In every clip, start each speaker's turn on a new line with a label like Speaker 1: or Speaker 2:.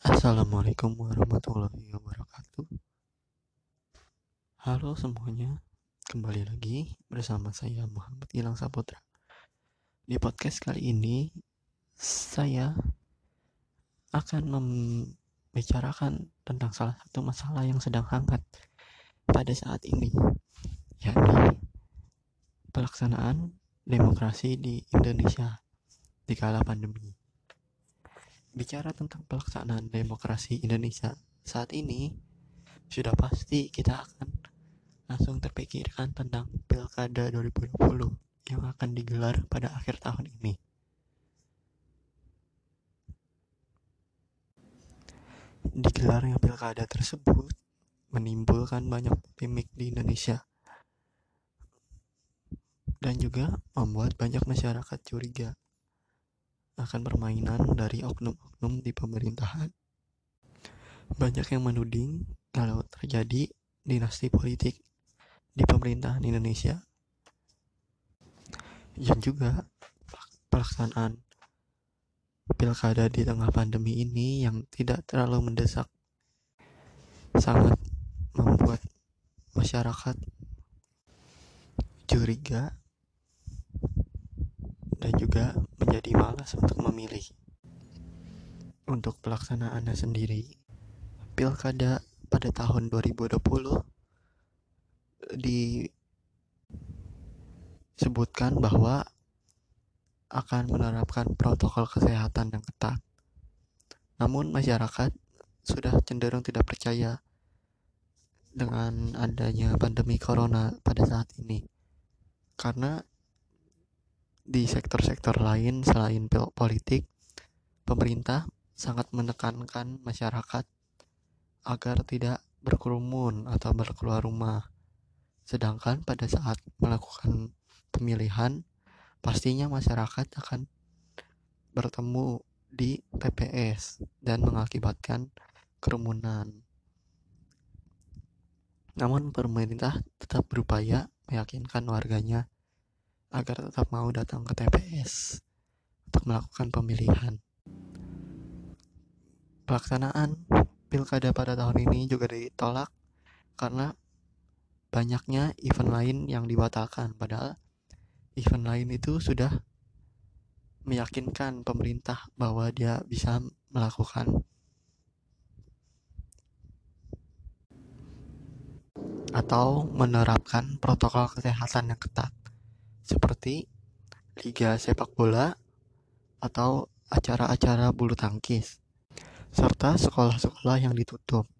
Speaker 1: Assalamualaikum warahmatullahi wabarakatuh. Halo semuanya, kembali lagi bersama saya Muhammad Gilang Saputra. Di podcast kali ini, saya akan membicarakan tentang salah satu masalah yang sedang hangat pada saat ini, yakni pelaksanaan demokrasi di Indonesia di kala pandemi. Bicara tentang pelaksanaan demokrasi Indonesia saat ini, sudah pasti kita akan langsung terpikirkan tentang Pilkada 2020 yang akan digelar pada akhir tahun ini. Digelarnya Pilkada tersebut menimbulkan banyak polemik di Indonesia dan juga membuat banyak masyarakat curiga akan permainan dari oknum-oknum di pemerintahan. Banyak yang menuding kalau terjadi dinasti politik di pemerintahan Indonesia. Dan juga pelaksanaan pilkada di tengah pandemi ini yang tidak terlalu mendesak sangat membuat masyarakat curiga dan juga menjadi malas untuk memilih. Untuk pelaksanaannya sendiri, pilkada pada tahun 2020 disebutkan bahwa akan menerapkan protokol kesehatan yang ketat. Namun masyarakat sudah cenderung tidak percaya dengan adanya pandemi corona pada saat ini. Karena di sektor-sektor lain selain politik, pemerintah sangat menekankan masyarakat agar tidak berkerumun atau berkeluar rumah. Sedangkan pada saat melakukan pemilihan, pastinya masyarakat akan bertemu di TPS dan mengakibatkan kerumunan. Namun pemerintah tetap berupaya meyakinkan warganya agar tetap mau datang ke TPS untuk melakukan pemilihan. Pelaksanaan pilkada pada tahun ini juga ditolak karena banyaknya event lain yang dibatalkan padahal event lain itu sudah meyakinkan pemerintah bahwa dia bisa melakukan atau menerapkan protokol kesehatan yang ketat seperti liga sepak bola atau acara-acara bulu tangkis, serta sekolah-sekolah yang ditutup.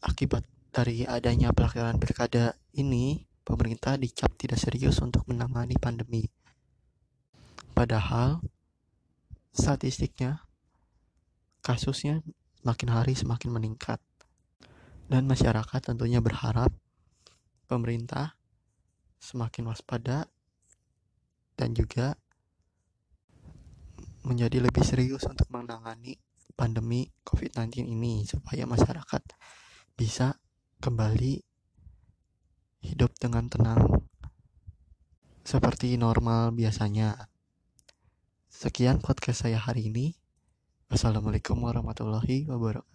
Speaker 1: Akibat dari adanya pelaksanaan pilkada ini, pemerintah dicap tidak serius untuk menangani pandemi. Padahal statistiknya kasusnya semakin hari semakin meningkat dan masyarakat tentunya berharap pemerintah semakin waspada dan juga menjadi lebih serius untuk menangani pandemi COVID-19 ini supaya masyarakat bisa kembali hidup dengan tenang seperti normal biasanya. Sekian podcast saya hari ini. Wassalamualaikum warahmatullahi wabarakatuh.